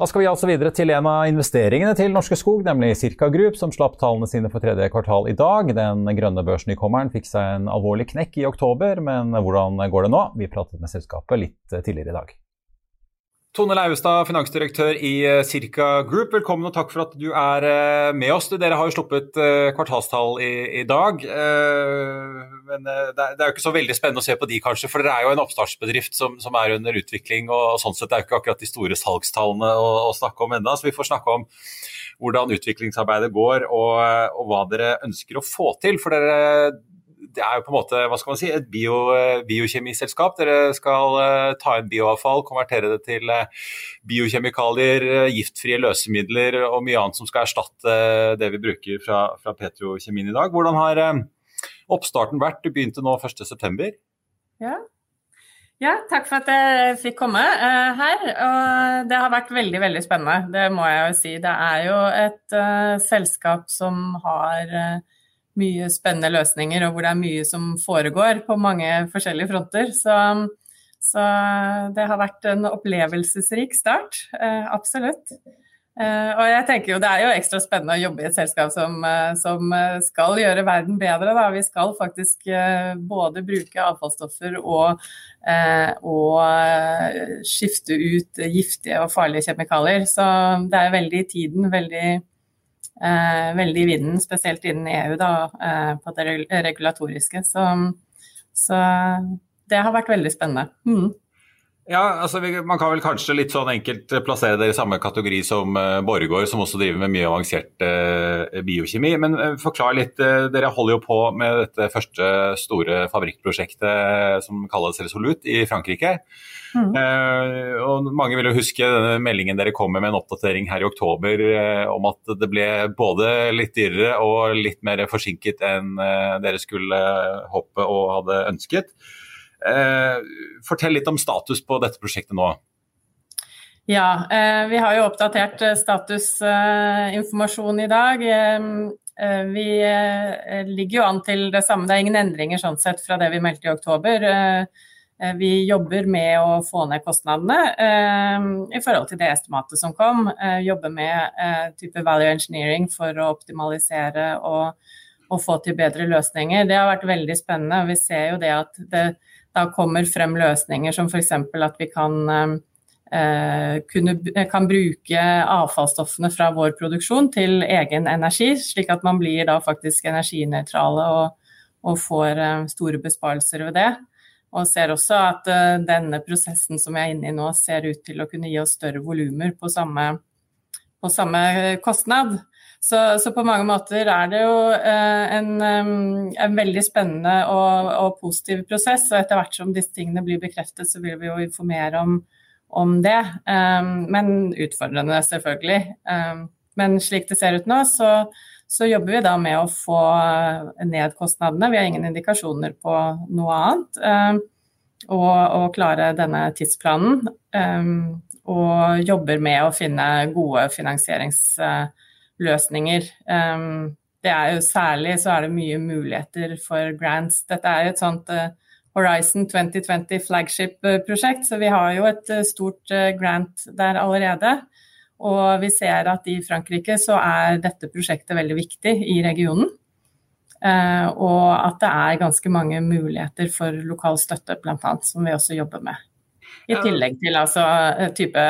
Da skal vi altså videre til en av investeringene til Norske Skog, nemlig Circa Group, som slapp tallene sine for tredje kvartal i dag. Den grønne børsnykommeren fikk seg en alvorlig knekk i oktober, men hvordan går det nå? Vi pratet med selskapet litt tidligere i dag. Tone Leivestad, finansdirektør i Circa Group, velkommen og takk for at du er med oss. Dere har jo sluppet kvartalstall i, i dag. Men det er, jo ikke så veldig spennende å se på de, kanskje, for dere er jo en oppstartsbedrift som, som er under utvikling. og sånn sett er jo ikke akkurat de store salgstallene å, å snakke om enda, så vi får snakke om hvordan utviklingsarbeidet går og, og hva dere ønsker å få til. For dere det er jo på en måte hva skal man si, et bio, biokjemiselskap. Dere skal uh, ta inn bioavfall, konvertere det til uh, biokjemikalier, uh, giftfrie løsemidler og mye annet som skal erstatte det vi bruker fra, fra petrokjemien i dag. Hvordan har oppstarten vært? Du begynte nå 1.9. Ja. ja, takk for at jeg fikk komme her. Og det har vært veldig, veldig spennende, det må jeg jo si. Det er jo et selskap som har mye spennende løsninger, og hvor det er mye som foregår på mange forskjellige fronter. Så, så det har vært en opplevelsesrik start, eh, absolutt. Eh, og jeg tenker jo det er jo ekstra spennende å jobbe i et selskap som, eh, som skal gjøre verden bedre. Da. Vi skal faktisk både bruke avfallsstoffer og, og skifte ut giftige og farlige kjemikalier. Så det er veldig i tiden, veldig veldig i vinden, spesielt innen EU, da, eh, på det regulatoriske. Så, så, det har vært veldig spennende. Mm. Ja, altså Man kan vel kanskje litt sånn enkelt plassere dere i samme kategori som uh, Borregaard, som også driver med mye avansert uh, biokjemi. Men forklar litt. dere holder jo på med dette første store fabrikkprosjektet som kalles Resolut i Frankrike. Mm. og Mange vil jo huske denne meldingen dere kom med med en oppdatering her i oktober om at det ble både litt dyrere og litt mer forsinket enn dere skulle håpe og hadde ønsket. Eh, fortell litt om status på dette prosjektet nå. Ja, eh, vi har jo oppdatert eh, statusinformasjon i dag. Vi ligger jo an til det samme, det er ingen endringer sånn sett fra det vi meldte i oktober. Vi jobber med å få ned kostnadene i forhold til det estimatet som kom. Jobber med type value engineering for å optimalisere og, og få til bedre løsninger. Det har vært veldig spennende. Vi ser jo det at det, da kommer frem løsninger som f.eks. at vi kan, eh, kunne, kan bruke avfallsstoffene fra vår produksjon til egen energi, slik at man blir da faktisk energinøytrale og, og får eh, store besparelser ved det. Og ser også at denne prosessen som vi er inne i nå, ser ut til å kunne gi oss større volumer på, på samme kostnad. Så, så, på mange måter er det jo eh, en, en, veldig spennende og, og, positiv prosess. Og etter hvert som disse tingene blir bekreftet, så vil vi jo informere om, om det. Men utfordrende, selvfølgelig. Men slik det ser ut nå, så, så, jobber vi da med å få ned kostnadene. Vi har ingen indikasjoner på noe annet. Og, og, klare denne tidsplanen. og jobber med å finne gode finansierings løsninger. Um, det er jo Særlig så er det mye muligheter for grants. Dette er et sånt uh, Horizon 2020 flagship-prosjekt, så vi har jo et stort grant der allerede. Og vi ser at i Frankrike så er dette prosjektet veldig viktig i regionen. Og at det er ganske mange muligheter for lokal støtte, bl.a., som vi også jobber med. I tillegg til altså, type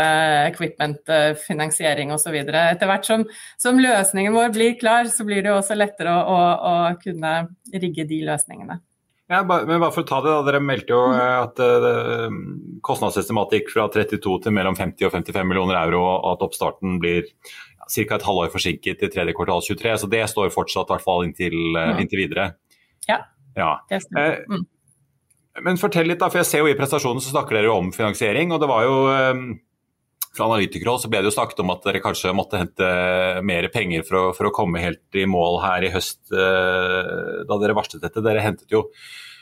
equipment-finansiering osv. Etter hvert som, som, løsningen vår blir klar, så blir det også lettere å, å, å kunne rigge de løsningene. Ja, men bare for å ta det, da, Dere meldte jo eh, at kostnadsestimatet gikk fra 32 til mellom 50 og 55 millioner euro, og at oppstarten blir ca. et halvår forsinket i tredje kvartal 23. Så det står fortsatt i hvert fall inntil, uh, inntil videre. Ja, ja. det stemmer. Mm. Men fortell litt, da, for jeg ser jo i prestasjonen så snakker dere om finansiering. og det var jo um, Fra analytikere så ble det jo snakket om at dere kanskje måtte hente mer penger for å, for å komme helt i mål her i høst, uh, da dere varslet dette. Dere hentet jo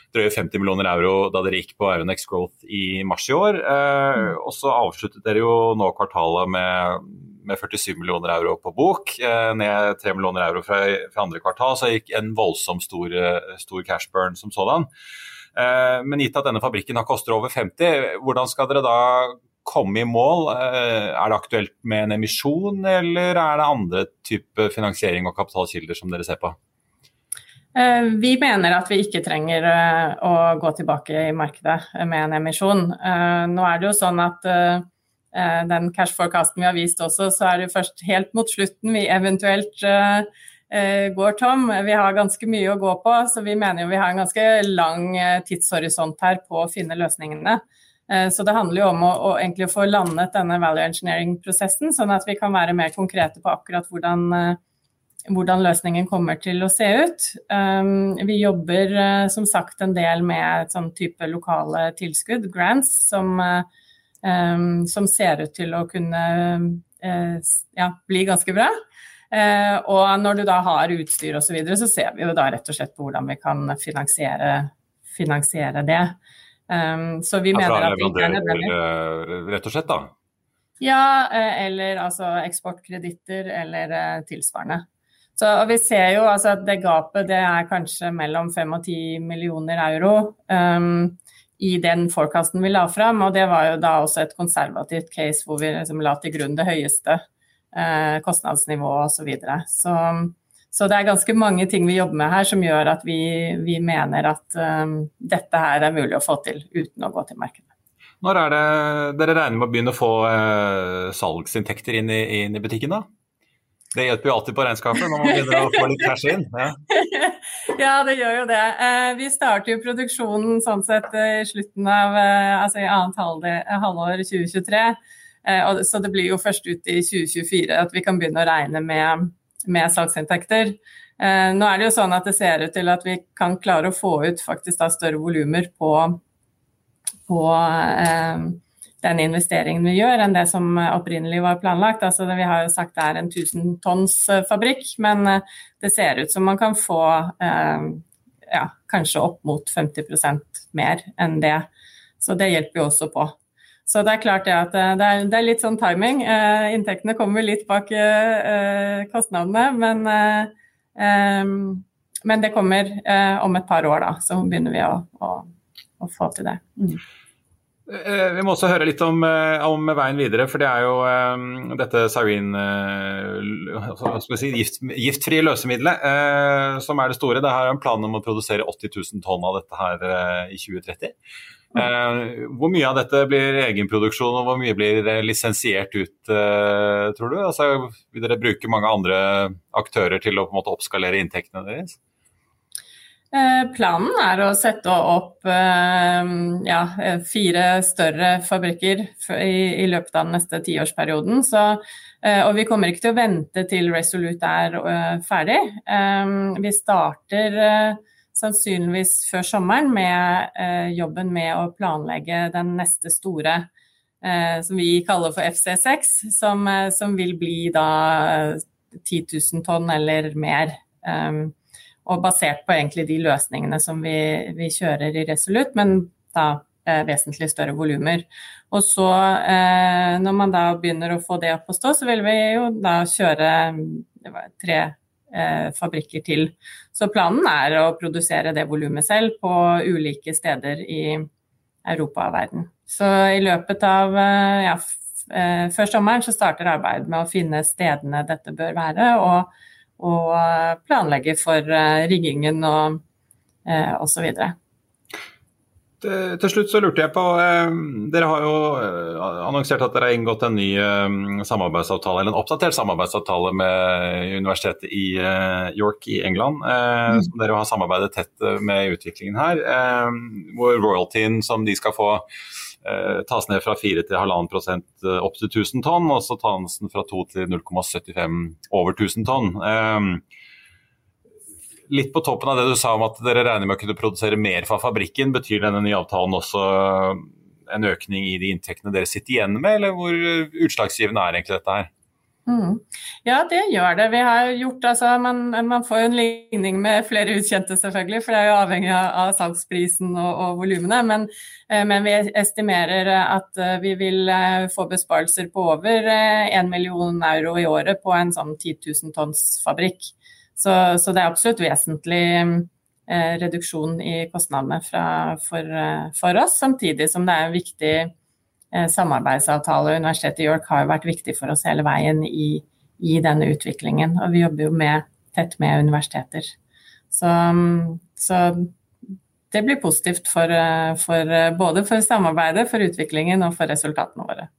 drøye 50 millioner euro da dere gikk på Aeronex Growth i mars i år. Uh, og så avsluttet dere jo nå kvartalet med, med 47 millioner euro på bok, uh, ned 3 millioner euro fra, fra, andre kvartal. Så gikk en voldsomt stor, stor cash burn som sådan. Eh, men gitt at denne fabrikken har koster over 50, hvordan skal dere da komme i mål? Eh, er det aktuelt med en emisjon, eller er det andre type finansiering og kapitalkilder som dere ser på? Eh, vi mener at vi ikke trenger å gå tilbake i markedet med en emisjon. Nå er det jo sånn at den cash forecasten vi har vist også, så er det først helt mot slutten vi eventuelt går tom. Vi har ganske mye å gå på, så vi mener jo vi har en ganske lang eh, tidshorisont her på å finne løsningene. Eh, så det handler jo om å, å egentlig få landet denne value engineering-prosessen, sånn at vi kan være mer konkrete på akkurat hvordan, hvordan løsningen kommer til å se ut. Vi jobber som sagt en del med et sånn type lokale tilskudd, grants, som, som ser ut til å kunne ja, bli ganske bra. Eh, og når du da har utstyr osv., så, videre, så ser vi jo da rett og slett på hvordan vi kan finansiere, finansiere det. Um, så vi mener at det ikke er nødvendig. Eh, rett og slett, da? Ja, eh, eller altså eksportkreditter eller tilsvarende. Så, og vi ser jo altså at det gapet det er kanskje mellom 5 og 10 millioner euro um, i den forecasten vi la fram. Og det var jo da også et konservativt case hvor vi liksom la til grunn det høyeste eh, kostnadsnivå osv. Så, videre. så så det er ganske mange ting vi jobber med her som gjør at vi, vi mener at um, dette her er mulig å få til uten å gå til markedet. Når er det dere regner med å begynne å få uh, salgsinntekter inn i, inn i, butikken, da? Det hjelper jo alltid på regnskapet når man begynner å få litt cash inn. Ja. ja, det gjør jo det. Vi starter jo produksjonen sånn sett i slutten av altså i annet halvår 2023. Eh, så det blir jo først ut i 2024 at vi kan begynne å regne med, med salgsinntekter. Eh, nå er det jo sånn at det ser ut til at vi kan klare å få ut faktisk da større volumer på, på eh, den investeringen vi gjør, enn det som opprinnelig var planlagt. Altså, vi har jo sagt det er en 1000 tonns fabrikk, men det ser ut som man kan få ja, kanskje opp mot 50% mer enn det. Så det hjelper jo også på. Så det er klart det at eh, det er, det er litt sånn timing. Eh, inntektene kommer litt bak eh, kostnadene, men, eh, men det kommer eh, om et par år, da. Så begynner vi å, å, å få til det. Mm. Eh, vi må også høre litt om, om, veien videre, for det er jo um, dette Sarin, si, gift, giftfrie løsemiddelet som er det store. Det har en plan om å produsere 80 000 tonn av dette her i 2030. Eh, hvor mye av dette blir egenproduksjon, og hvor mye blir lisensiert ut, eh, tror du? Altså, vil dere bruke mange andre aktører til å måte oppskalere inntektene deres? Eh, planen er å sette opp ja, fire større fabrikker i, løpet av den neste tiårsperioden. Så, og vi kommer ikke til å vente til Resolute er ferdig. Vi starter sannsynligvis før sommeren med eh, jobben med å planlegge den neste store, eh, som vi kaller for FC6, som, eh, som vil bli da 10 000 tonn eller mer. Um, og basert på egentlig de løsningene som vi, vi kjører i Resolut, men da eh, vesentlig større volumer. Og så, eh, når man da begynner å få det opp å stå, så vil vi jo da kjøre tre eh, fabrikker til. Så planen er å produsere det volumet selv på ulike steder i Europa og verden. Så i løpet av eh, ja, eh, før sommeren så starter arbeidet med å finne stedene dette bør være, og, og planlegge for riggingen og eh, osv. Eh, til slutt så lurte jeg på eh, Dere har jo eh, annonsert at dere har inngått en ny eh, samarbeidsavtale, eller en oppdatert samarbeidsavtale med universitetet i eh, York i England. Eh, mm. som Dere har samarbeidet tett med utviklingen her. hvor royaltyen som de skal få tas ned fra 4 til 1,5 prosent opp til 1000 tonn, og så tas den fra 2 til 0,75 over 1000 tonn. Eh, litt på toppen av det du sa om at dere regner med å kunne produsere mer fra fabrikken, betyr denne nye avtalen også en økning i de inntektene dere sitter igjen med, eller hvor utslagsgivende er egentlig dette her? Mm. Ja, det gjør det. Vi har gjort, altså, man, man, får en ligning med flere utkjente, selvfølgelig, for det er jo avhengig av salgsprisen og, og volumene. Men, eh, men, vi estimerer at eh, vi vil eh, få besparelser på over 1 million euro i året på en sånn 10 000 tonns fabrikk. Så, så det er absolutt vesentlig reduksjon i kostnadene fra, for, for, oss, samtidig som det er en viktig samarbeidsavtale. Universitetet i York har jo vært viktig for oss hele veien i, i denne utviklingen. Og vi jobber jo med, tett med universiteter. Så, så det blir positivt for, eh, for, eh, både for samarbeidet, for utviklingen og for resultatene våre.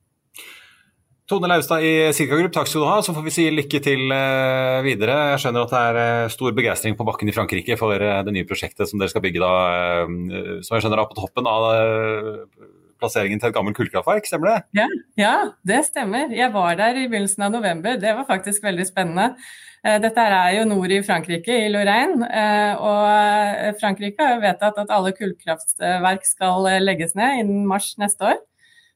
Tone Laustad i Cirka Group, takk skal du ha. Så får vi si lykke til eh, videre. Jeg skjønner at det er eh, stor begeistring på bakken i Frankrike for eh, det nye prosjektet som dere skal bygge da, som jeg skjønner er på toppen av plasseringen til et gammelt kullkraftverk, stemmer det? Ja, ja, det stemmer. Jeg var der i begynnelsen av november. Det var faktisk veldig spennende. Dette er jo nord i Frankrike, i Lorraine. Og Frankrike har vedtatt at alle kullkraftverk skal legges ned innen mars neste år.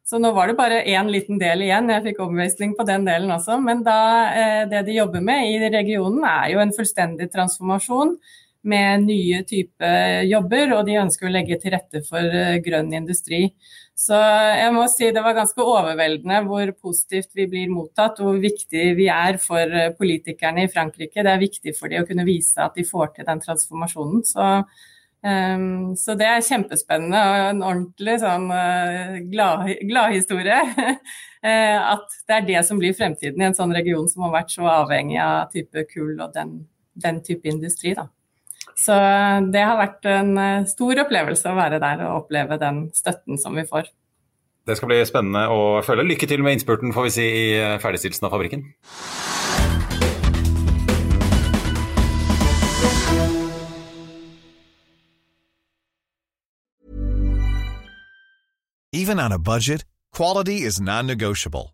Så nå var det bare én liten del igjen. Jeg fikk overbevisning på den delen også. Men da, eh, det de jobber med i regionen, er jo en fullstendig transformasjon med nye typer jobber, og de ønsker å legge til rette for eh, grønn industri. Så jeg må si det var ganske overveldende hvor positivt vi blir mottatt, og hvor viktig vi er for eh, politikerne i Frankrike. Det er viktig for dem å kunne vise at de får til den transformasjonen. Så Um, så det er kjempespennende og en ordentlig sånn uh, gladhistorie. Glad uh, at det er det som blir fremtiden i en sånn region som har vært så avhengig av type kull og den, den type industri. Da. Så det har vært en uh, stor opplevelse å være der og oppleve den støtten som vi får. Det skal bli spennende å følge. Lykke til med innspurten får vi si, i ferdigstillelsen av fabrikken. Even on a budget, quality is non-negotiable.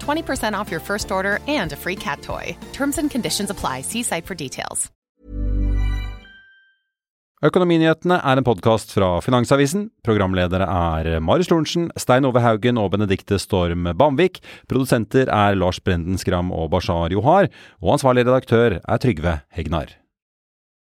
20% off your first order and a free cat toy. Terms and conditions apply. See site for details. Økonominyhetene er en podkast fra Finansavisen. Programledere er Marius Lorentzen, Stein Ove Haugen og Benedikte Storm Bamvik. Produsenter er Lars Brenden Skram og Bashar Johar. Og ansvarlig redaktør er Trygve Hegnar.